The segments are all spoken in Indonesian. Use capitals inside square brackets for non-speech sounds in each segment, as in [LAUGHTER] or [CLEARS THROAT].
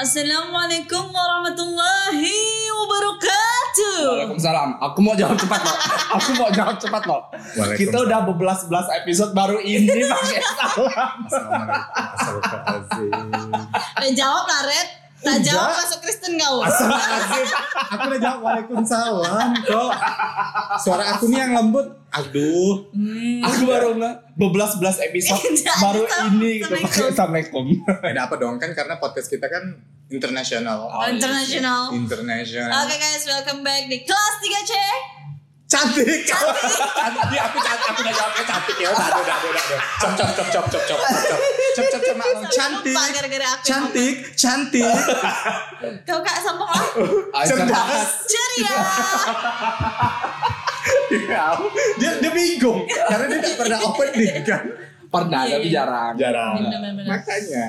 Assalamualaikum warahmatullahi wabarakatuh. Waalaikumsalam. Aku mau jawab cepat loh. [LAUGHS] Aku mau jawab cepat loh. Kita udah bebelas-belas episode baru ini pakai salam. [LAUGHS] Assalamualaikum. Eh, jawab lah Red. Tak jawab masuk Kristen kau. Astagfirullahaladzim. Aku udah jawab waalaikumsalam kok. Suara aku nih yang lembut. Aduh. Hmm. Aku baru nggak bebelas-belas episode [LAUGHS] baru sama- ini pakai Assalamualaikum. assalamualaikum. Beda apa dong kan karena podcast kita kan internasional. Oh, iya. International. Internasional. Oke guys, welcome back di kelas 3C. Cantik. Cantik. Aku cantik. Aku udah jawabnya cantik ya. Udah, udah, udah, udah. Cop, cop, cop, cop, cop, cop, cop, cop, cop, cop. Cantik. Cantik, cantik. Kau kak sombong lah. Cerdas. Ceria. dia dia bingung karena dia tidak pernah opening kan. Pernah Iya, tapi iya. jarang. Jarang. Makanya.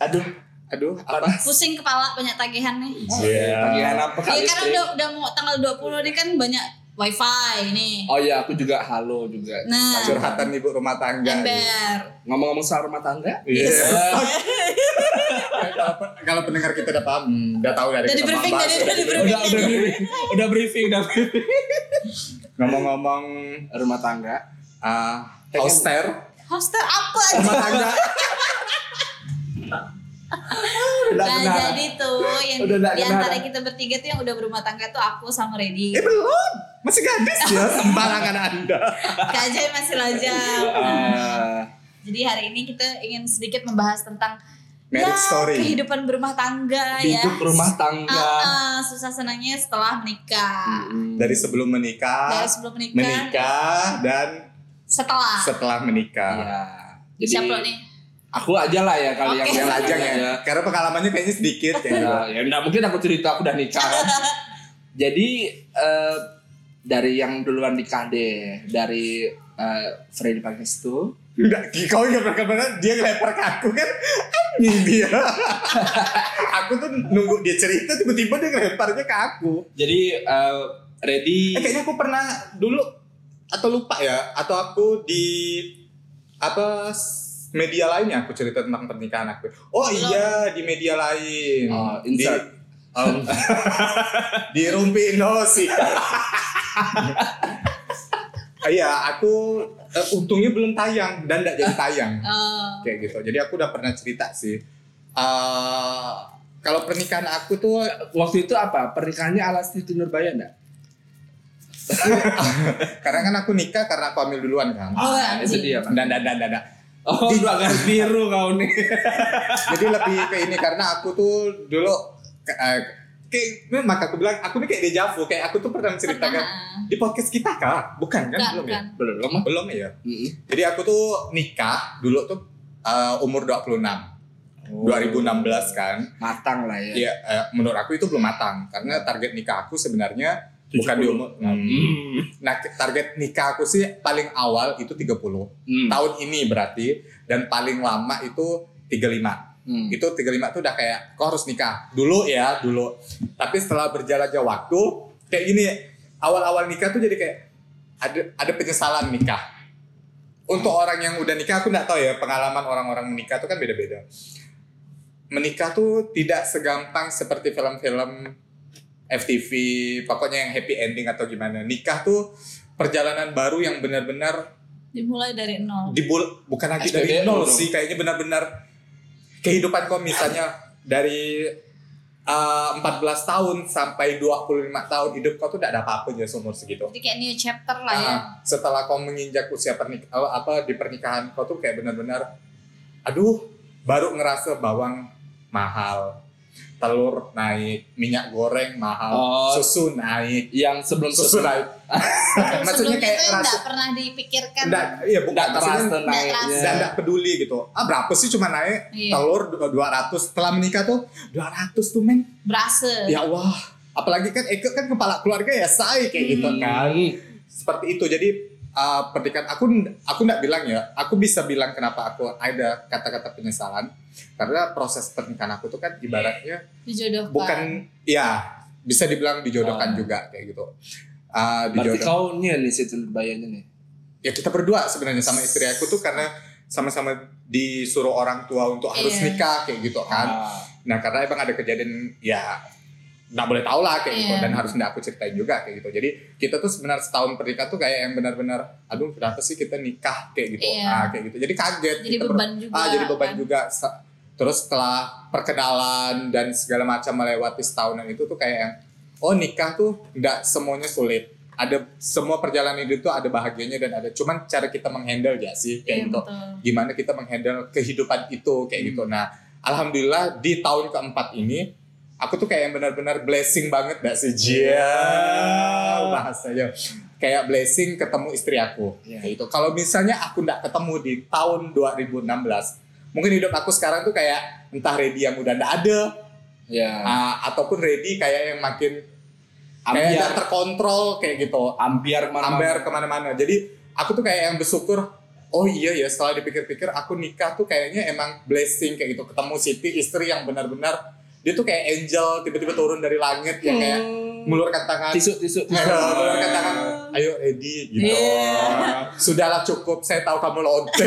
Aduh, aduh, apa? Pusing kepala banyak tagihan nih. Iya. Bagian apa Iya kali? karena udah udah mau tanggal 20 nih kan banyak wifi nih. Oh iya, aku juga halo juga. Nah, Curhatan ibu rumah tangga. ember. Ngomong-ngomong soal rumah tangga, Iya. Yes. kalau, kalau pendengar kita udah paham, hmm, udah tahu dari Udah kita briefing, udah di briefing. udah udah briefing, udah briefing, udah briefing. Ngomong-ngomong Rumah tangga. uh, hoster Hoster apa rumah tangga. [LAUGHS] Udah Nah kenal. jadi tuh yang Udah nggak di antara kita bertiga tuh yang udah berumah tangga tuh aku sama Reddy. Eh belum, masih gadis ya sembarangan anda. Kak Jai masih lajang. Ah, Jadi hari ini kita ingin sedikit membahas tentang Marriage ya, story. kehidupan berumah tangga ya. hidup rumah tangga. Ah, ah, susah senangnya setelah menikah. Hmm. Dari sebelum menikah, Dari sebelum menikah, menikah dan setelah. setelah menikah. Iya. Jadi Siapa nih? Aku aja lah ya kali Oke. yang Yang yang lajang ya. [LAUGHS] Karena pengalamannya kayaknya sedikit Ya, ya. ya enggak mungkin aku cerita aku udah nikah. kan. [LAUGHS] Jadi eh, dari yang duluan nikah deh, dari eh, Freddy Pangestu. Udah, kau nggak pernah dia ngelempar ke aku kan anjing dia. [LAUGHS] aku tuh nunggu dia cerita tiba-tiba dia ngelemparnya ke aku. Jadi eh, Ready Eh kayaknya aku pernah dulu atau lupa ya atau aku di apa media lainnya aku cerita tentang pernikahan aku. Oh iya di media lain. Oh, di um, [LAUGHS] di Rumpi Indosi. Iya, aku eh, untungnya belum tayang dan tidak jadi tayang [LAUGHS] Oh. kayak gitu. Jadi aku udah pernah cerita sih. Eh, kalau pernikahan aku tuh waktu itu apa? Pernikahannya ala Siti Nurbaya enggak? [LAUGHS] karena kan aku nikah karena aku hamil duluan kan. Oh, Ah, itu dia, Pak. Dan dan dan dan. Oh, dua garis biru kau nih. Jadi lebih ke ini karena aku tuh dulu ke- eh, kayak maka aku bilang aku nih kayak deja vu kayak aku tuh pernah menceritakan Pernah. di podcast kita kah? Bukan kan? Bukan, belum ya? bukan. Belum. Belum ya. Mm-mm. Jadi aku tuh nikah dulu tuh eh, umur 26. 2016 kan. Matang lah ya. Iya, eh, menurut aku itu belum matang karena target nikah aku sebenarnya bukan di 70. umur. Hmm. Nah, target nikah aku sih paling awal itu 30. Hmm. Tahun ini berarti dan paling lama itu 35. Hmm. Itu 35 tuh udah kayak kau harus nikah. Dulu ya, dulu. Tapi setelah berjalannya waktu kayak gini, awal-awal nikah tuh jadi kayak ada ada penyesalan nikah. Untuk orang yang udah nikah aku nggak tahu ya pengalaman orang-orang menikah tuh kan beda-beda. Menikah tuh tidak segampang seperti film-film FTV, pokoknya yang happy ending atau gimana. Nikah tuh perjalanan baru yang benar-benar Dimulai dari nol. dibul bukan lagi dari nol sih kayaknya benar-benar kehidupan kau misalnya dari uh, 14 tahun sampai 25 tahun hidup kau tuh tidak ada apa-apanya seumur segitu. Jadi kayak new chapter lah ya. Ah, setelah kau menginjak usia pernik apa, apa di pernikahan kau tuh kayak benar-benar aduh baru ngerasa bawang mahal telur naik minyak goreng mahal Oh. susu naik Yang sebelum susu naik [LAUGHS] maksudnya kayak nggak pernah dipikirkan. enggak iya bukan Enggak terasa naiknya. dan nggak peduli gitu ah berapa sih cuma naik Iya. telur du- 200 setelah menikah tuh 200 tuh men Berasa. ya Allah apalagi kan Eke kan kepala keluarga ya say kayak gitu Hmm. kan seperti itu jadi uh, pernikahan aku aku nggak bilang ya aku bisa bilang kenapa aku ada kata-kata penyesalan karena proses pernikahan aku tuh kan ibaratnya Dijodohkan. bukan ya bisa dibilang dijodohkan Ah. juga kayak gitu uh, Berarti dijodoh kau nih nih Siti Nurbayanya nih. ya kita berdua sebenarnya sama istri aku tuh karena sama-sama disuruh orang tua untuk harus Iya. nikah kayak gitu kan. Ah. Nah karena emang ada kejadian ya nggak boleh tahu lah kayak gitu Iya. dan harus nggak aku ceritain juga kayak gitu. Jadi kita tuh sebenarnya setahun pernikahan tuh kayak yang benar-benar aduh kenapa sih kita nikah kayak gitu. Iya. Ah kayak gitu. Jadi kaget. Jadi kita beban juga. Ah jadi beban kan. juga. Terus setelah perkenalan dan segala macam melewati setahunan itu tuh kayak yang oh nikah tuh nggak semuanya sulit. Ada semua perjalanan hidup tuh ada bahagianya dan ada cuman cara kita menghandle ya sih kayak Iya, gitu betul. gimana kita menghandle kehidupan itu kayak gitu. Nah, alhamdulillah di tahun keempat ini aku tuh kayak yang benar-benar blessing banget gak sih Jia bahasanya kayak blessing ketemu istri aku Iya. kayak gitu. Kalau misalnya aku nggak ketemu di tahun 2016, mungkin hidup aku sekarang tuh kayak entah ready yang udah nggak ada, Ya. ah, ataupun ready kayak yang makin kayak Ambiar, nggak terkontrol kayak gitu ambiar mana amber ke mana-mana. Jadi aku tuh kayak yang bersyukur. Oh iya ya setelah dipikir-pikir aku nikah tuh kayaknya emang blessing kayak gitu ketemu Siti istri yang benar-benar dia tuh kayak angel tiba-tiba turun dari langit yang kayak mengulurkan tangan tisu tisu. [LAUGHS] Eh, mengulurkan tangan ayo ready gitu Iya. sudahlah cukup saya tahu kamu lonte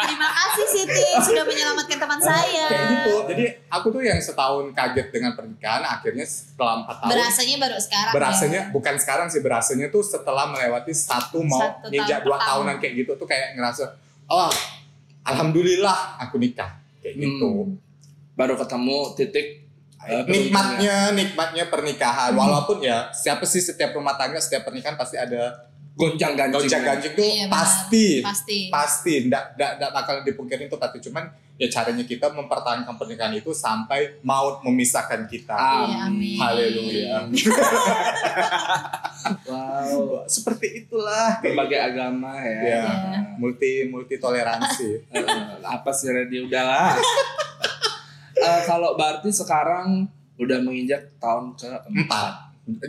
Terima kasih Siti sudah menyelamatkan teman saya. kayak gitu jadi aku tuh yang setahun kaget dengan pernikahan akhirnya setelah empat tahun Berasanya baru sekarang. berasanya ya. bukan sekarang sih berasanya tuh setelah melewati satu mau Satu ninjak tahun dua pertama. tahunan kayak gitu tuh kayak ngerasa oh alhamdulillah aku nikah kayak gitu Hmm. Baru ketemu titik eh, nikmatnya nikmatnya pernikahan walaupun ya siapa sih setiap rumah tangga setiap pernikahan pasti ada gonjang ganjing. gonjang ganjing tuh Iya, pasti Pasti. pasti ndak ndak ndak bakal dipungkirin itu pasti cuman ya caranya kita mempertahankan pernikahan itu sampai maut memisahkan kita Iya, amin. Haleluya. Wow. [LAUGHS] seperti itulah Berbagai agama ya. Ya, Iya. multi multi toleransi. Eh, apa sih Randy udahlah. [LAUGHS] Eh, kalau berarti sekarang udah menginjak tahun ke empat,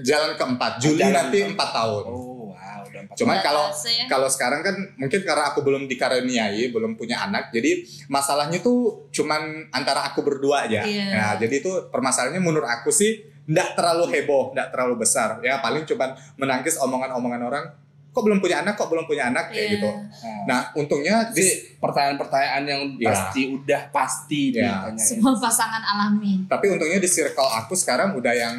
jalan keempat, Juli Jalan nanti empat tahun. Oh wow, udah empat. Cuman Nggak kalau ya. kalau sekarang kan mungkin karena aku belum dikaruniai, belum punya anak, jadi masalahnya tuh cuman antara aku berdua aja. Iya. Nah, jadi itu permasalahannya menurut aku sih ndak terlalu heboh, ndak terlalu besar. Ya paling cuman menangkis omongan-omongan orang. Kok belum punya anak? Kok belum punya anak? Kayak Iya. gitu. Nah, Nah, untungnya di, pertanyaan-pertanyaan yang Ya. pasti udah pasti Ya. ditanyain. Semua pasangan alami. tapi untungnya di circle aku sekarang udah yang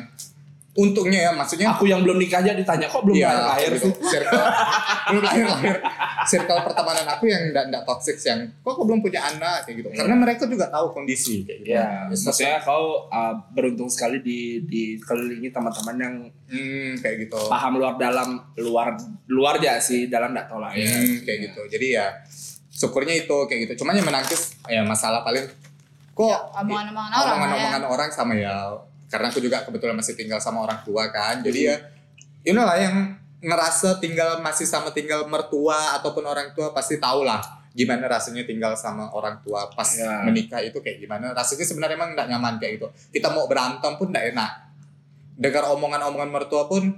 untungnya ya, maksudnya Aku yang belum nikah aja ditanya kok belum Iya, lahir lahir gitu. sih. Circle, [LAUGHS] belum lahir lahir. Circle pertemanan aku yang enggak enggak toxic yang kok kok belum punya anak kayak gitu. Iya. Karena mereka juga tahu kondisi kayak gitu. Ya, maksudnya kau uh, beruntung sekali di dikelilingi teman-teman yang Hmm, kayak gitu. paham luar dalam luar luar aja sih dalam nggak tahu lah ya. Hmm, kayak gitu. Jadi ya syukurnya itu kayak gitu. Cuman yang menangkis ya masalah paling kok Ya, omongan-omongan orang. omongan-omongan ya. orang sama ya karena aku juga kebetulan masih tinggal sama orang tua kan. Jadi ya you know lah yang ngerasa tinggal masih sama tinggal mertua ataupun orang tua pasti tahu lah gimana rasanya tinggal sama orang tua pas Ya. menikah itu kayak gimana rasanya sebenarnya emang nggak nyaman kayak gitu kita mau berantem pun nggak enak dengar omongan-omongan mertua pun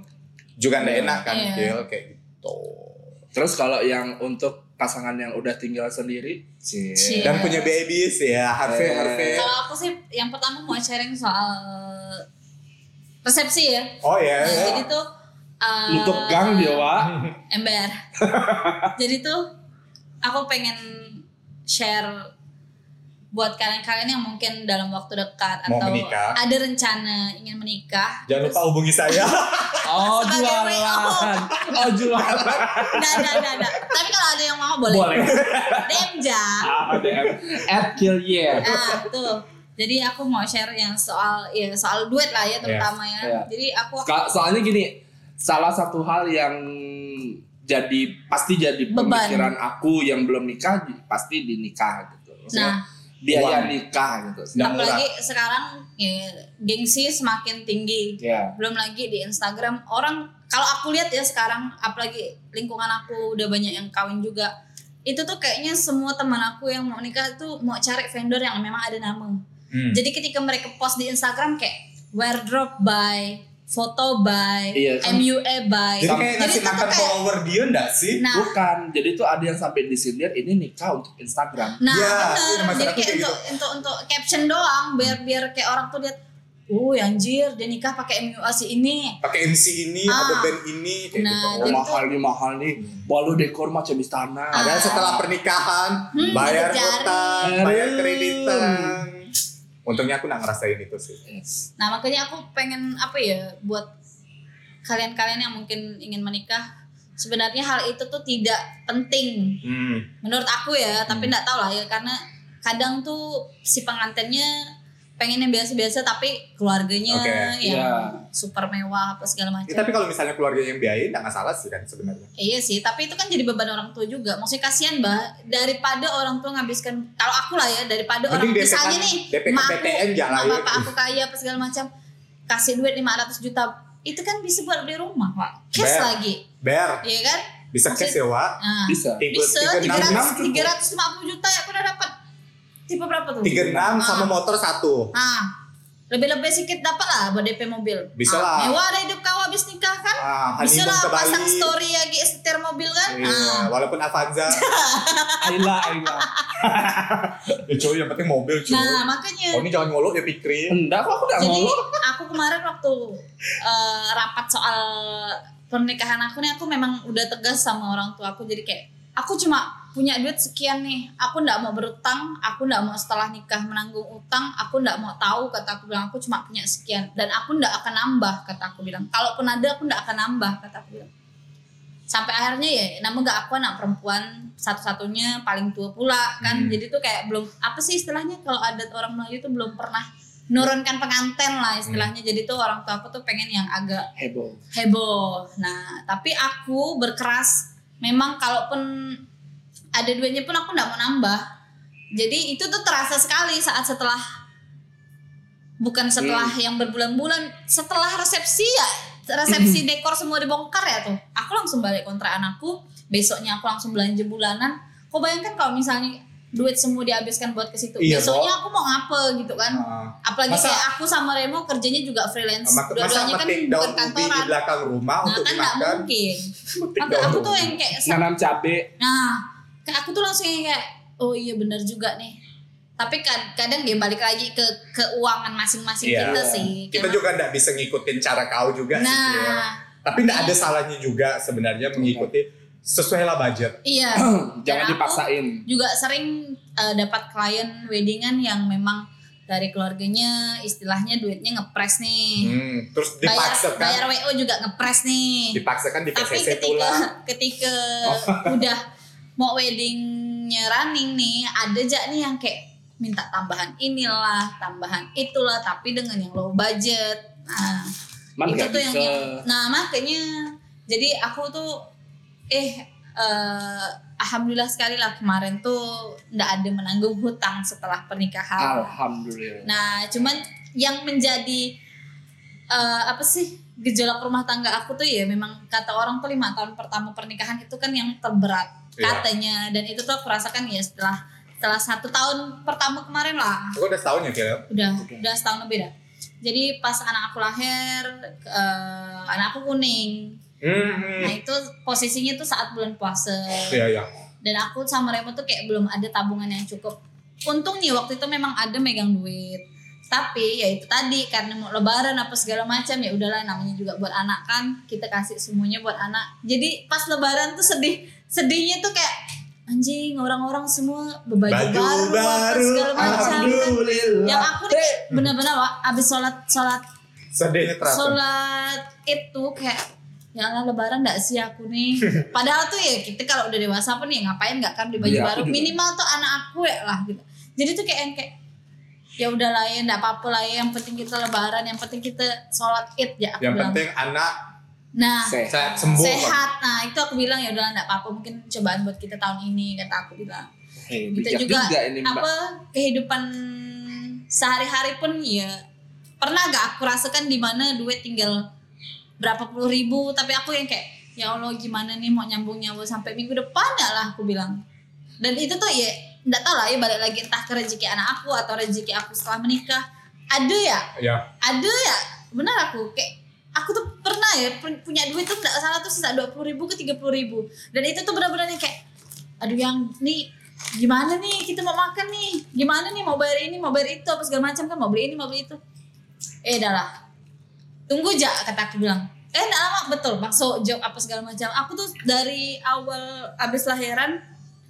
juga nggak Ya. enak kan Iya. Gil, kayak gitu Terus kalau yang untuk pasangan yang udah tinggal sendiri, cie. Cie. dan punya babies ya Harvey Eh. Harvey Kalau aku sih yang pertama mau sharing soal resepsi ya. oh ya, Nah, ya. jadi tuh uh, Untuk gang dia, Wak. ember. [LAUGHS] jadi tuh aku pengen share buat kalian-kalian yang mungkin dalam waktu dekat Mau atau menikah. ada rencana ingin menikah. jangan terus- lupa hubungi saya [LAUGHS] Oh, Sebagai jualan. [LAUGHS] Oh, jualan. Nah, nah, nah, nah. Tapi kalau ada yang mau boleh. Boleh. Demja. Ah, DM. At kill yeah. Nah, tuh. Jadi aku mau share yang soal ya soal duet lah ya terutama ya. Iya. Jadi aku Ka- Soalnya gini, salah satu hal yang jadi pasti jadi Beban. pemikiran aku yang belum nikah pasti dinikah gitu. Maksudnya nah biaya Uang. nikah gitu. Dan murah. apalagi sekarang ya, gengsi semakin tinggi. Ya. Belum lagi di Instagram orang kalau aku lihat ya sekarang apalagi lingkungan aku udah banyak yang kawin juga. Itu tuh kayaknya semua teman aku yang mau nikah tuh mau cari vendor yang memang ada nama. Hmm. Jadi ketika mereka post di Instagram kayak wardrobe by, foto by, Iya, kan? MUA by. jadi kayak Jadi ngasih tuh makan follower dia enggak sih Nah, Bukan, jadi tuh ada yang sampai disindir ini nikah untuk Instagram. Nah, Ya, bener. iya, Jadi kayak kayak untuk, untuk untuk caption doang biar biar kayak orang tuh lihat oh anjir dia nikah pakai MUA si ini pakai MC ini Ah. ada band ini kayak Nah, gitu. Oh, mahal nih mahal nih. Walau dekor macam istana. Ah. setelah pernikahan Hmm, bayar hutang, bayar Hmm. kreditan. Untungnya aku nggak ngerasain itu sih. Nah makanya aku pengen apa ya buat kalian-kalian yang mungkin ingin menikah sebenarnya hal itu tuh tidak penting Hmm. menurut aku ya tapi nggak tahu lah ya karena kadang tuh si pengantinnya pengen yang biasa-biasa tapi keluarganya Oke, yang iya. super mewah apa segala macam Ya, tapi kalau misalnya keluarga yang biayain nggak masalah sih kan sebenarnya. Iya sih, tapi itu kan jadi beban orang tua juga. Maksudnya kasihan bah, daripada orang tua ngabiskan. Kalau aku lah ya, daripada orang Mending DP misalnya kan- nih, DP emak aku, PTN jalan ya. bapak aku kaya apa segala macam, kasih duit 500 juta, itu kan bisa buat beli rumah pak, cash Ber. lagi, Ber, iya kan? bisa cash ya, Wak. Nah, Bisa. Ikut bisa 36 tiga ratus lima puluh juta ya aku udah dapat. Tipe berapa tuh? 36 sama Ah. motor satu. Ah, lebih-lebih sedikit dapat lah buat DP mobil. Bisa Ah, lah. Mewah ada hidup kau habis nikah kan? Ah, Bisa lah pasang story ya setir mobil kan? Iya, Ah. walaupun Avanza. [LAUGHS] Aila, Aila. [LAUGHS] ya cuy, yang penting mobil cuy. Nah makanya Oh ini jangan ngolok ya Fikri. Enggak kok aku enggak Jadi aku kemarin waktu eh, rapat soal pernikahan aku nih aku memang udah tegas sama orang tua aku jadi kayak aku cuma punya duit sekian nih aku ndak mau berutang aku ndak mau setelah nikah menanggung utang aku ndak mau tahu kata aku bilang aku cuma punya sekian. Dan aku ndak akan nambah kata aku bilang. Kalaupun ada aku ndak akan nambah kata aku bilang. Sampai akhirnya ya namun gak aku anak perempuan satu-satunya paling tua pula kan. Hmm. jadi tuh kayak belum apa sih istilahnya kalau adat orang Melayu tuh belum pernah nurunkan penganten lah istilahnya. Jadi tuh orang tua aku tuh pengen yang agak Heboh. heboh. Nah tapi aku berkeras. Memang kalaupun ada duitnya pun aku nggak mau nambah. Jadi itu tuh terasa sekali saat setelah bukan setelah yang berbulan-bulan setelah resepsi ya resepsi [CLEARS THROAT] dekor semua dibongkar ya tuh. Aku langsung balik kontrakan aku besoknya aku langsung belanja bulanan. Kau bayangkan kalau misalnya duit semua dihabiskan buat ke situ Iya, besoknya aku mau ngapa gitu kan? Ah. apalagi Masa- kayak aku sama Remo kerjanya juga freelance. Masa dua-duanya kan bukan ubi di kantoran. belakang rumah nah untuk kan nggak dimakan. mungkin maka aku tuh yang kayak Nanam cabe. nah kayak aku tuh langsung yang kayak oh iya benar juga nih tapi kad- kadang dia balik lagi ke keuangan masing-masing Iya. kita sih Kita Kayak- juga nggak bisa ngikutin cara kau juga sih. nah Cil. Tapi nggak ada salahnya juga sebenarnya mengikuti sesuai lah budget. iya [CLEARS THROAT] Jangan Dan aku dipaksain. juga sering eh, dapat klien weddingan yang memang dari keluarganya istilahnya duitnya ngepres nih Hmm, terus bayar dipaksakan, bayar WO juga ngepres nih dipaksakan di tapi PCC ketika pula. ketika [LAUGHS] udah mau weddingnya running nih ada aja nih yang kayak minta tambahan inilah tambahan itulah tapi dengan yang low budget. Nah Man itu tuh yang, yang nah makanya jadi aku tuh eh eh, alhamdulillah sekali lah kemarin tuh ndak ada menanggung hutang setelah pernikahan. Alhamdulillah. Nah, cuman yang menjadi eh, apa sih gejolak rumah tangga aku tuh ya memang kata orang tuh lima tahun pertama pernikahan itu kan yang terberat Iya. katanya. Dan itu tuh aku rasakan ya setelah setelah satu tahun pertama kemarin lah. Aku udah setahun ya kira. udah Oke. udah setahun lebih dah. Jadi pas anak aku lahir eh, anak aku kuning. Hmm, nah itu posisinya tuh saat bulan puasa. Iya iya. dan aku sama Remo tuh kayak belum ada tabungan yang cukup. Untungnya waktu itu memang ada megang duit. Tapi ya itu tadi karena mau lebaran apa segala macam ya udahlah namanya juga buat anak kan. Kita kasih semuanya buat anak. Jadi pas lebaran tuh sedih sedihnya tuh kayak anjing orang-orang semua berbaju Baju baru, baru, segala macam. Kan yang aku nih bener-bener Wak, abis sholat sholat Sedihnya terasa. sholat itu kayak ya Allah lebaran gak sih aku nih? [LAUGHS] Padahal tuh ya kita kalau udah dewasa pun ya ngapain nggak kan di baju Iya, baru? Minimal tuh anak aku ya lah gitu. Jadi tuh kayak yang kayak ya udahlah ya nggak apa-apa lah ya yang penting kita lebaran yang penting kita sholat id ya aku Yang bilang. penting anak nah Sehat. sembuh. sehat nah itu aku bilang ya udahlah nggak apa-apa mungkin cobaan buat kita tahun ini kata aku bilang Eh, kita bijak juga, ini mbak. apa kehidupan sehari-hari pun ya pernah gak aku rasakan di mana duit tinggal berapa puluh ribu tapi aku yang kayak ya Allah gimana nih mau nyambung nyawa sampai minggu depan ya lah aku bilang dan itu tuh ya nggak tahu lah ya balik lagi entah ke rezeki anak aku atau rezeki aku setelah menikah ada ya Ya. ada ya benar aku kayak aku tuh pernah ya pu- punya duit tuh nggak salah tuh sisa dua puluh ribu ke tiga puluh ribu. Dan itu tuh benar-benar yang kayak aduh yang nih gimana nih kita mau makan nih? Gimana nih mau bayar ini mau bayar itu apa segala macam kan mau beli ini mau beli itu. Eh dah lah. Tunggu aja kata aku bilang. Eh enggak lama. Betul masuk job apa segala macam. Aku tuh dari awal abis lahiran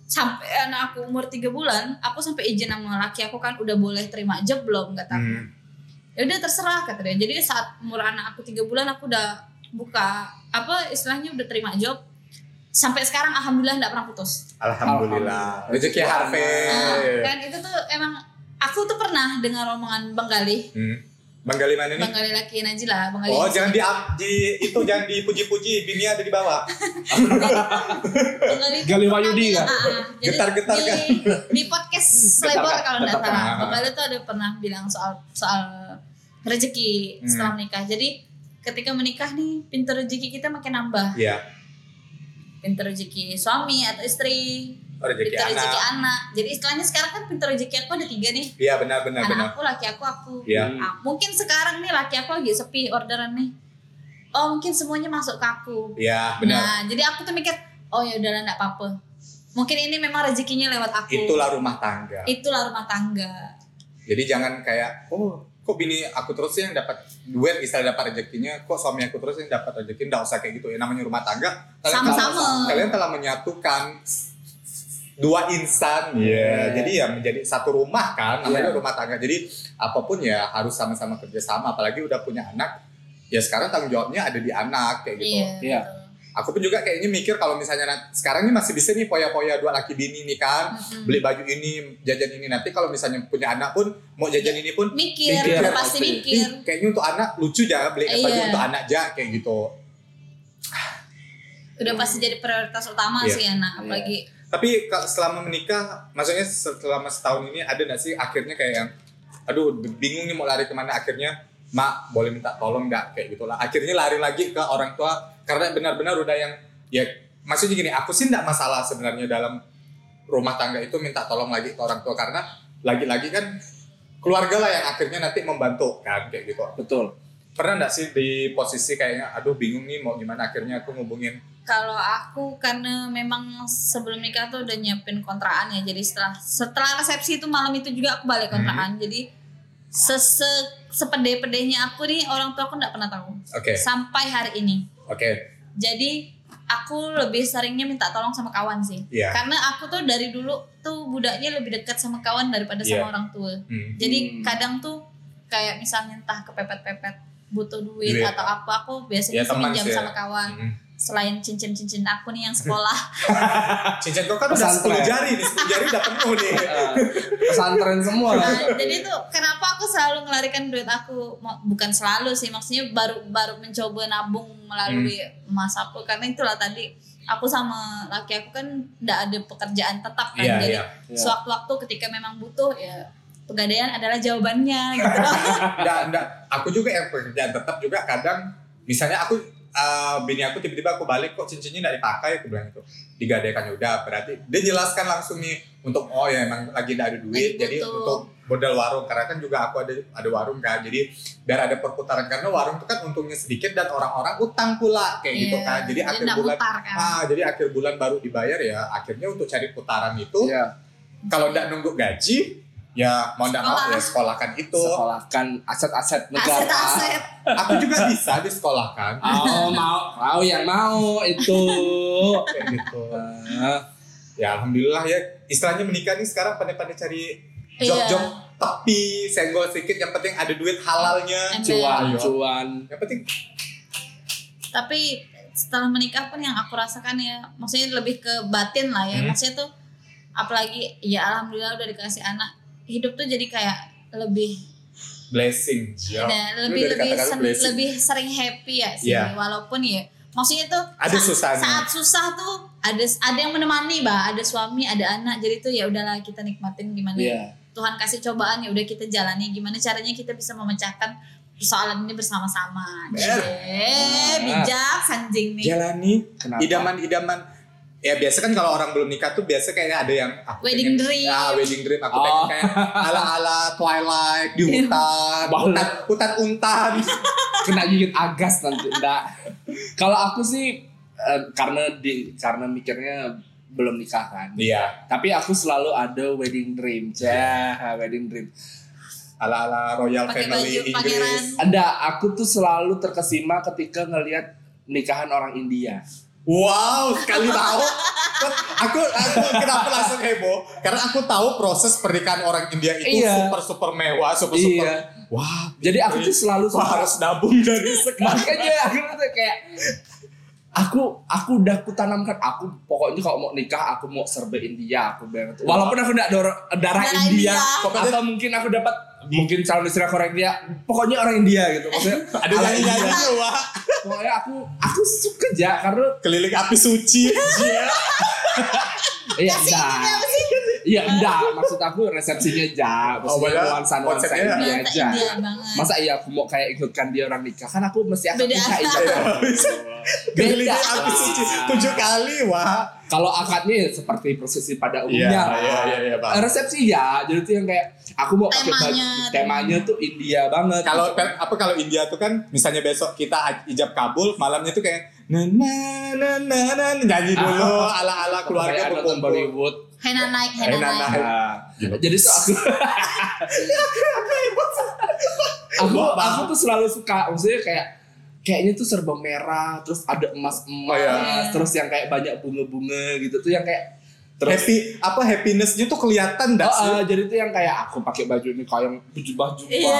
sampai anak aku umur tiga bulan aku sampai izin sama laki aku kan udah boleh terima job belum? kata aku. Hmm. Ya udah terserah kata dia jadi saat umur anak aku tiga bulan aku udah buka apa istilahnya udah terima job sampai sekarang alhamdulillah nggak pernah putus Alhamdulillah. Rezeki Harvey. Nah, dan itu tuh emang aku tuh pernah dengar omongan Bang Gali Hmm. Bang Gali mana nih? Bang Gali laki Najila Bang Gali Oh, jangan di, di itu jangan dipuji-puji, bini ada di bawah. [LAUGHS] Bang Gali, Wahyudi kan? ah, ah. Jadi Getar-getar di, kan? di podcast Getar Selebar kan? kalau nggak Getar salah kan? Bang Gali tuh ada pernah bilang soal soal rezeki Hmm. setelah menikah jadi ketika menikah nih pintu rezeki kita makin nambah Iya. pintu rezeki suami atau istri Oh, rezeki pintu rezeki anak. anak jadi istilahnya sekarang kan pintu rezeki aku ada tiga nih Iya, benar benar anak benar. aku laki aku aku Iya. Ah, mungkin sekarang nih laki aku lagi sepi orderan nih oh mungkin semuanya masuk ke aku Iya, benar. nah jadi aku tuh mikir oh ya udahlah enggak apa-apa mungkin ini memang rezekinya lewat aku Itulah rumah tangga. itulah rumah tangga Jadi jangan kayak oh kok bini aku terus yang dapat duit istilah dapat rezekinya kok suami aku terus yang dapat rezeki enggak usah kayak gitu ya namanya rumah tangga. Kalian Sama-sama. telah- kalian telah menyatukan dua insan. Ya jadi ya menjadi satu rumah kan namanya Iya. rumah tangga. Jadi apa pun ya harus sama-sama kerjasama apalagi udah punya anak ya sekarang tanggung jawabnya ada di anak kayak gitu. Iya Iya. Aku pun juga kayaknya mikir kalau misalnya nanti- sekarang ini masih bisa nih poya-poya dua laki bini nih kan Mm-mm. beli baju ini jajan ini nanti kalau misalnya punya anak pun mau jajan ini pun mikir, Mikir, udah pasti mikir Ih, kayaknya untuk anak lucu jangan beli baju Iya. untuk anak aja kayak gitu. udah pasti jadi prioritas utama Iya. sih anak apalagi Tapi selama menikah, maksudnya selama setahun ini ada nggak sih akhirnya kayak yang, aduh bingung nih mau lari ke mana akhirnya, mak boleh minta tolong nggak kayak gitulah. Akhirnya lari lagi ke orang tua karena benar-benar udah yang ya maksudnya gini, aku sih nggak masalah sebenarnya dalam rumah tangga itu minta tolong lagi ke orang tua. Karena lagi-lagi kan keluarga lah yang akhirnya nanti membantu kan kayak gitu. Betul. Pernah nggak sih di posisi kayaknya, aduh bingung nih mau gimana? Akhirnya aku ngubungin. Kalau aku karena memang sebelum nikah tuh udah nyiapin kontrakan ya jadi setelah setelah resepsi itu malam itu juga aku balik kontrakan. Hmm. jadi sese sepede-pedenya aku nih orang tua aku nggak pernah tahu. Oke, sampai hari ini oke, jadi aku lebih seringnya minta tolong sama kawan sih Iya. karena aku tuh dari dulu tuh budaknya lebih dekat sama kawan daripada Iya. sama orang tua Hmm. jadi Hmm. kadang tuh kayak misalnya entah kepepet-pepet butuh duit, Duit. atau apa aku biasanya Ya, sih teman minjam ya. sama kawan Hmm. Selain cincin-cincin aku nih yang sekolah [LAUGHS] Cincin kau kan udah Pesantren. 10 jari nih, 10 jari udah penuh nih. Eh, [LAUGHS] pesantren semua. Nah, jadi tuh kenapa aku selalu ngelarikan duit aku bukan selalu sih maksudnya baru baru mencoba nabung melalui Hmm. emas aku karena itulah tadi aku sama laki aku kan ndak ada pekerjaan tetap kan Iya, jadi iya. Iya. sewaktu-waktu ketika memang butuh ya pegadaian adalah jawabannya gitu [LAUGHS] Enggak, enggak. Aku juga yang pekerjaan tetap juga kadang misalnya aku eh, bini aku tiba-tiba aku balik kok cincinnya enggak dipakai? Aku bilang itu digadaikan ya udah berarti dia jelaskan langsung nih untuk oh ya emang lagi enggak ada duit jadi untuk modal warung. Karena kan juga aku ada ada warung kan jadi biar ada perputaran karena warung itu kan untungnya sedikit dan orang-orang utang pula kayak gitu Iya, kan. Jadi akhir ndak bulan mutar kan. Ah jadi akhir bulan baru dibayar ya akhirnya untuk cari putaran itu Iya. kalau enggak nunggu gaji ya mau enggak mau Sekolah. ya sekolahkan itu Sekolahkan aset-aset negara. aset-aset aku juga bisa disekolahkan Oh mau, mau yang mau itu. kayak gitu Eh, ya alhamdulillah ya istilahnya menikah nih sekarang pandai-pandai cari Iya. job-job tapi senggol sedikit yang penting ada duit halalnya cuan, cuan. yang penting tapi setelah menikah pun yang aku rasakan ya maksudnya lebih ke batin lah ya Hmm. maksudnya tuh apalagi ya alhamdulillah udah dikasih anak hidup tuh jadi kayak lebih blessing ya. Nah, lebih lebih sen- blessing. lebih sering happy ya sih Iya. walaupun ya maksudnya tuh Ada sa- susahnya. saat susah tuh ada ada yang menemani bah ada suami ada anak jadi tuh ya udahlah kita nikmatin gimana Iya. Tuhan kasih cobaan ya udah kita jalani gimana caranya kita bisa memecahkan persoalan ini bersama-sama Ber. eh bijak sanjing nih jalani Kenapa? idaman-idaman ya biasa kan kalau orang belum nikah tuh biasa kayaknya ada yang aku Wedding pengen- dream. ya wedding dream aku Oh. pengen kayak ala-ala twilight di [LAUGHS] hutan Bau. hutan hutan untan [LAUGHS] Kena gigit agas nanti. Enggak. Kalau aku sih eh, karena di karena mikirnya belum nikah kan. iya Tapi aku selalu ada wedding dream. Cah, wedding dream. ala-ala royal Pakai family baju. Inggris. Ada, aku tuh selalu terkesima ketika ngelihat nikahan orang India. Wow, sekali tahu. aku aku kenapa langsung heboh? Karena aku tahu proses pernikahan orang India itu Iya. super super mewah, super super. Iya. Wah, Jadi aku tuh selalu Wah, suka harus nabung dari sekarang. makanya aku tuh kayak aku aku udah aku tanamkan aku pokoknya kalau mau nikah aku mau serba India aku banget walaupun aku nggak darah darah Darah India, India. Pokoknya- atau mungkin aku dapat mungkin calon istri aku orang India pokoknya orang India gitu maksudnya [LAUGHS] Ada nyanyi India. wah. pokoknya aku aku suka aja karena Keliling api suci. Iya. [LAUGHS] iya Ini iya enggak maksud aku resepsinya aja Oh, maksudnya padahal nuansa nuansa Nuansa aja India banget. masa iya aku mau kayak ikutkan dia orang nikah kan aku mesti akan Beda. nikah iya. Keliling Beda. suci tujuh kali wah. Kalau akadnya seperti prosesi pada Iya, umumnya. iya, iya, iya, Bang. Eh, Resepsi ya, jadi tuh yang kayak aku mau pakai baju Temanya, temanya tuh India banget. Kalau apa kalau India tuh kan misalnya besok kita ijab kabul malamnya tuh kayak na na na na na nyanyi dulu ala ala keluarga nonton berkumpul. Bollywood. Hena naik, Hena hena naik. naik. Nah, Gila. jadi tuh aku [LAUGHS] aku aku tuh selalu suka maksudnya kayak kayaknya tuh serba merah terus ada emas emas Oh, iya. terus yang kayak banyak bunga-bunga gitu tuh yang kayak terus Happy apa happinessnya tuh kelihatan dah Oh, ah, jadi tuh yang kayak aku pakai baju ini kayak yang baju baju Iya.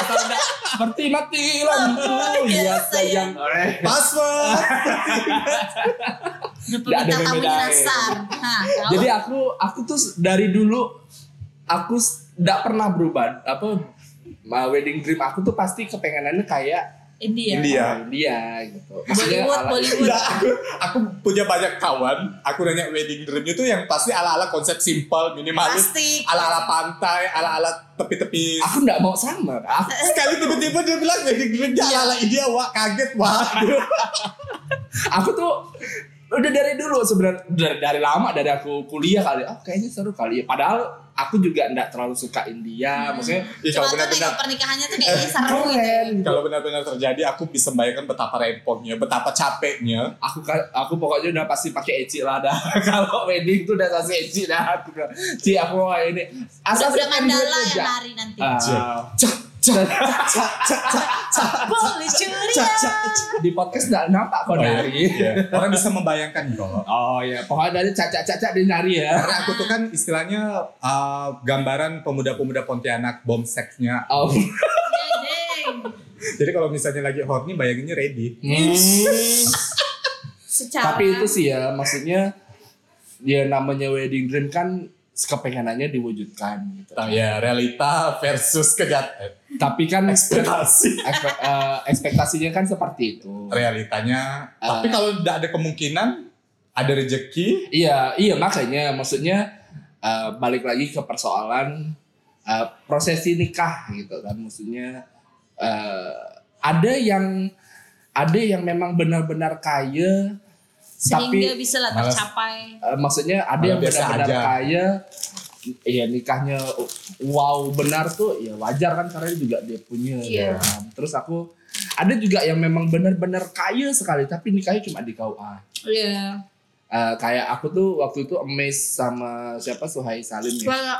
Atau enggak, seperti mati lampu Iya, ya sayang. sayang Eh, Password. [LAUGHS] Nggak ada tahu? jadi aku aku tuh dari dulu aku tidak pernah berubah apa wedding dream aku tuh pasti kepengenannya kayak India. India. orang India gitu Bollywood, ala- Bollywood. Enggak, aku aku punya banyak kawan. Aku nanya wedding dreamnya tuh yang pasti ala ala konsep simple, minimalis, Plastik. ala ala pantai, ala ala tepi-tepi. aku nggak mau sama aku, Sekali tiba-tiba dia bilang wedding dreamnya ala ala India, wah kaget wah. [LAUGHS] aku tuh udah dari dulu sebenarnya dari, dari lama dari aku kuliah kali oh kayaknya seru kali ya padahal aku juga nggak terlalu suka India. Maksudnya Ya, kalau tuh benar-benar pernikahannya tuh kayaknya seru gitu. keren. Kalau benar-benar terjadi, aku bisa bayangkan betapa repotnya, betapa capeknya. aku aku pokoknya udah pasti pakai eci lah dah. [LAUGHS] Kalau wedding tuh udah pasti eci dah. Aku udah Ci aku mau ini. Udah udah kan mandala yang nari nanti. Ah, Boleh ya. di podcast nggak nampak kok nari Iya. Orang bisa membayangkan kok. oh ya pokoknya dari cacak cacak di nari ya Karena aku tuh kan istilahnya uh, gambaran pemuda-pemuda Pontianak bom seksnya. oh. Jadi kalau misalnya lagi horny bayanginnya ready. Hmm. Secara Tapi itu sih ya, maksudnya ya namanya wedding dream kan kepengenannya diwujudkan gitu. Nah, ya realita versus kejat Tapi kan ekspektasi. [LAUGHS] ekspe- eh, ekspektasinya kan seperti itu. Realitanya. Ah. Tapi kalau tidak ada kemungkinan ada rezeki. Iya, iya makanya maksudnya eh, balik lagi ke persoalan eh, prosesi nikah gitu kan. Maksudnya eh, ada yang ada yang memang benar-benar kaya sehingga tapi bisa lah tercapai. Eh, maksudnya ada yang biasa benar-benar kaya ya nikahnya wow benar tuh ya wajar kan karena juga dia punya Iya. kan. terus aku ada juga yang memang benar-benar kaya sekali tapi nikahnya cuma di KUA Iya. Eh, kayak aku tuh waktu itu amazed sama siapa Suhai Salim ya. Suara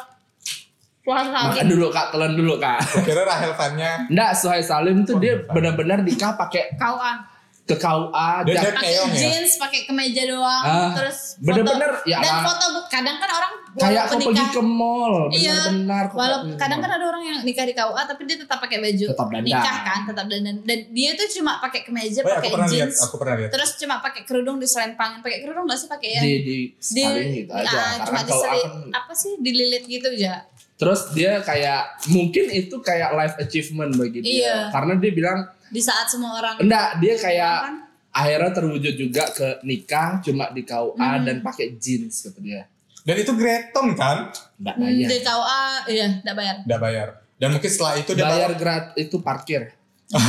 makan dulu kak telan dulu kak. Kira Rahel Fannya Enggak, Suhai Salim tuh Oh, dia benar-benar nikah pakai Kau ah ke KUA dan pakai ya? jeans, pakai kemeja doang, Ah, terus foto. bener-bener, ya dan foto kadang kan orang kayak walaupun aku pergi ke mall Iya. benar-benar aku Walau pergi ke kadang kan ada orang yang nikah di KUA tapi dia tetap pakai baju Tetap dandan. nikah kan, tetap dandan. Dan dia tuh cuma pakai kemeja, Oh, ya, pakai jeans, aku pernah lihat. terus cuma pakai kerudung diselempangin, pakai kerudung nggak sih pakai yang di di di gitu aja ah, karena cuma diselit aku apa sih dililit gitu aja. terus dia kayak mungkin itu kayak life achievement bagi dia Iya. karena dia bilang Di saat semua orang enggak dia kayak kan, akhirnya terwujud juga ke nikah cuma di KUA Hmm. dan pakai jeans kata dia Dan itu gretong kan? enggak hmm, bayar di KUA iya nggak bayar. Tidak bayar. Dan mungkin setelah itu dia bayar baru- grat itu parkir Nah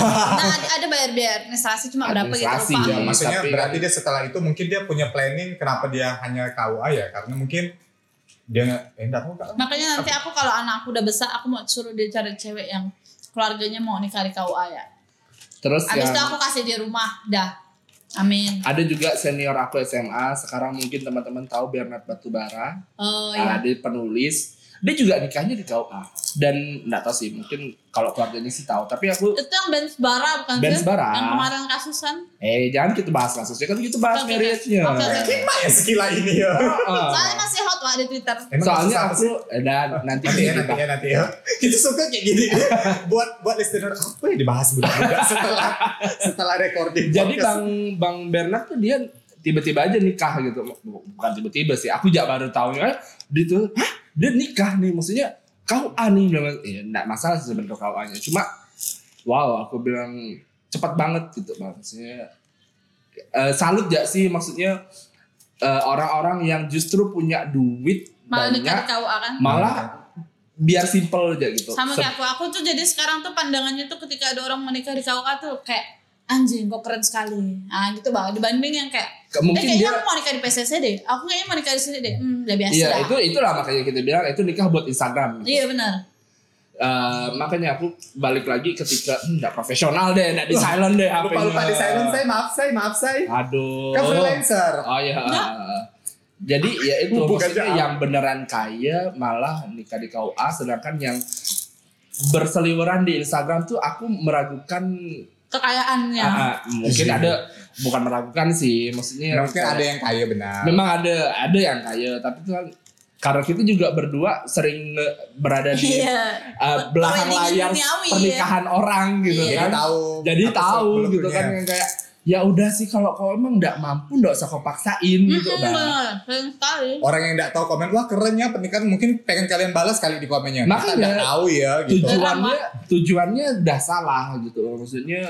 ada, ada bayar biaya administrasi cuma berapa gitu lupa. Ya, Iya, maksudnya tapi- berarti dia setelah itu mungkin dia punya planning kenapa dia hanya KUA ya karena mungkin dia nggak eh enggak tahu Kak. Makanya nanti aku kalau anak aku udah besar aku mau suruh dia cari cewek yang keluarganya mau nikah di KUA ya. Terus Abis itu yang aku kasih di rumah dah. Amin. ada juga senior aku SMA sekarang mungkin teman-teman tahu Bernard Batubara Oh Ah, iya. dia penulis dia juga nikahnya di KUA dan nggak tahu sih mungkin kalau keluarga ini sih tahu tapi aku Itu yang Benz Bara bukan Benz sih? Bara. Yang kemarin kasusan. eh jangan kita bahas kasusnya kan kita bahas marriage-nya ya sekila ini ya? Heeh. Soalnya masih hot wah di Twitter. Emang soalnya aku eh, dan nanti nanti ya nanti ya nanti ya kita suka kayak gini [LAUGHS] buat buat listener apa yang dibahas budak-budak setelah setelah recording Jadi podcast. Bang Bang Bernard tuh dia tiba-tiba aja nikah gitu. Bukan tiba-tiba sih. Aku juga baru tahu ya. Dia tuh, hah dia nikah nih. Maksudnya kau nih bilang, ya enggak masalah sih sebenarnya kau nya Cuma wow aku bilang cepat banget gitu. Maksudnya eh, salut gak sih maksudnya eh, orang-orang yang justru punya duit Malah banyak KUA kan. malah biar simple aja gitu. Sama kayak aku. Aku tuh jadi sekarang tuh pandangannya tuh ketika ada orang menikah di KUA tuh kayak anjing kok keren sekali. Nah gitu bang. Dibanding yang kayak Ke- eh mungkin kayaknya dia aku mau nikah di PCC deh. Aku kayaknya mau nikah di sini deh. Hmm, udah biasa Iya itu itulah makanya kita bilang itu nikah buat Instagram. gitu. Iya benar. Eh, makanya aku balik lagi ketika "Hmm, nggak profesional deh, nggak di silent deh lupa HP-nya. lupa di silent saya maaf saya maaf saya Aduh. kan freelancer Oh iya. Nggak. Jadi ya itu Bukan maksudnya yang beneran kaya malah nikah di KUA sedangkan yang berseliweran di Instagram tuh aku meragukan Kekayaannya. ah, ah, mungkin Iya. ada bukan meragukan sih maksudnya mungkin ada yang kaya benar memang ada ada yang kaya tapi itu kan karena kita juga berdua sering berada di Iya. uh, belakang layar duniawi, pernikahan orang gitu Iya. jadi kan. tahu Jadi tahu gitu kan yang kayak ya udah sih kalau kau emang nggak mampu nggak usah kau paksain gitu bang. benar. Keren sekali. orang yang nggak tahu komen wah kerennya pernikahan mungkin pengen kalian balas kali di komennya Makanya, nggak tahu ya gitu Tujuannya tujuannya udah salah gitu loh. Maksudnya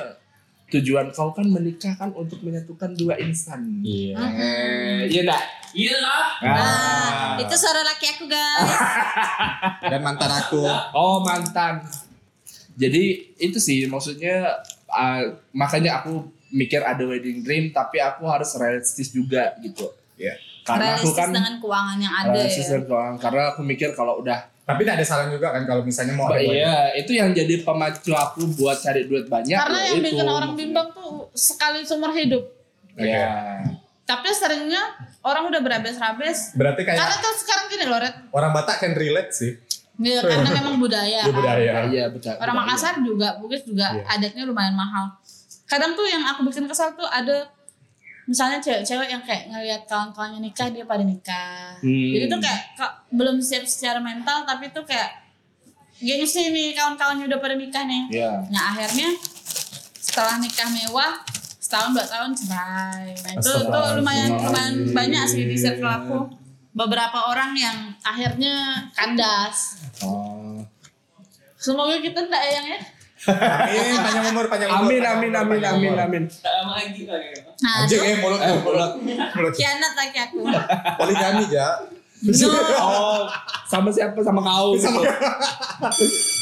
tujuan kau kan menikah kan untuk menyatukan dua insan. iya Eh, iya enggak? Iya lah. Nah, itu suara laki aku guys. [LAUGHS] dan mantan aku Oh mantan. Jadi itu sih maksudnya uh, makanya aku mikir ada wedding dream tapi aku harus realistis juga gitu. Iya. Karena aku Realistis kan dengan keuangan yang ada realistis ya. dan keuangan. karena aku mikir kalau udah tapi tidak ada salah juga kan kalau misalnya mau ada wedding. iya, itu yang jadi pemacu aku buat cari duit banyak. Karena ya yang itu. bikin orang bimbang tuh sekali seumur hidup. Ya. Tapi seringnya orang udah berabes-rabes. berarti kayak Karena tuh sekarang gini loh, Red. orang Batak can relate sih Ya, karena [LAUGHS] memang budaya. Iya, kan. budaya. Iya, betul. Orang. Makassar juga, Bugis juga Iya. adatnya lumayan mahal. Kadang tuh yang aku bikin kesal tuh ada misalnya cewek-cewek yang kayak ngelihat kawan-kawannya nikah dia pada nikah. Hmm. Jadi tuh kayak ka- belum siap secara mental tapi tuh kayak gengsi nih kawan-kawannya udah pada nikah nih. Iya. Nah akhirnya setelah nikah mewah setahun dua tahun cerai. Nah itu tuh lumayan lumayan banyak sih di circle aku. Beberapa orang yang akhirnya kandas. Oh. Semoga kita ya yang ya. Amin panjang umur panjang umur Amin, amin, amin, amin, amin. Tak lama lagi lah. ya. Nah, anjing eh mulut Eh, mulut mulut [LAUGHS] kianat lagi aku. poligami ja No. Oh, sama siapa? Sama kau. Sama- gitu. [LAUGHS]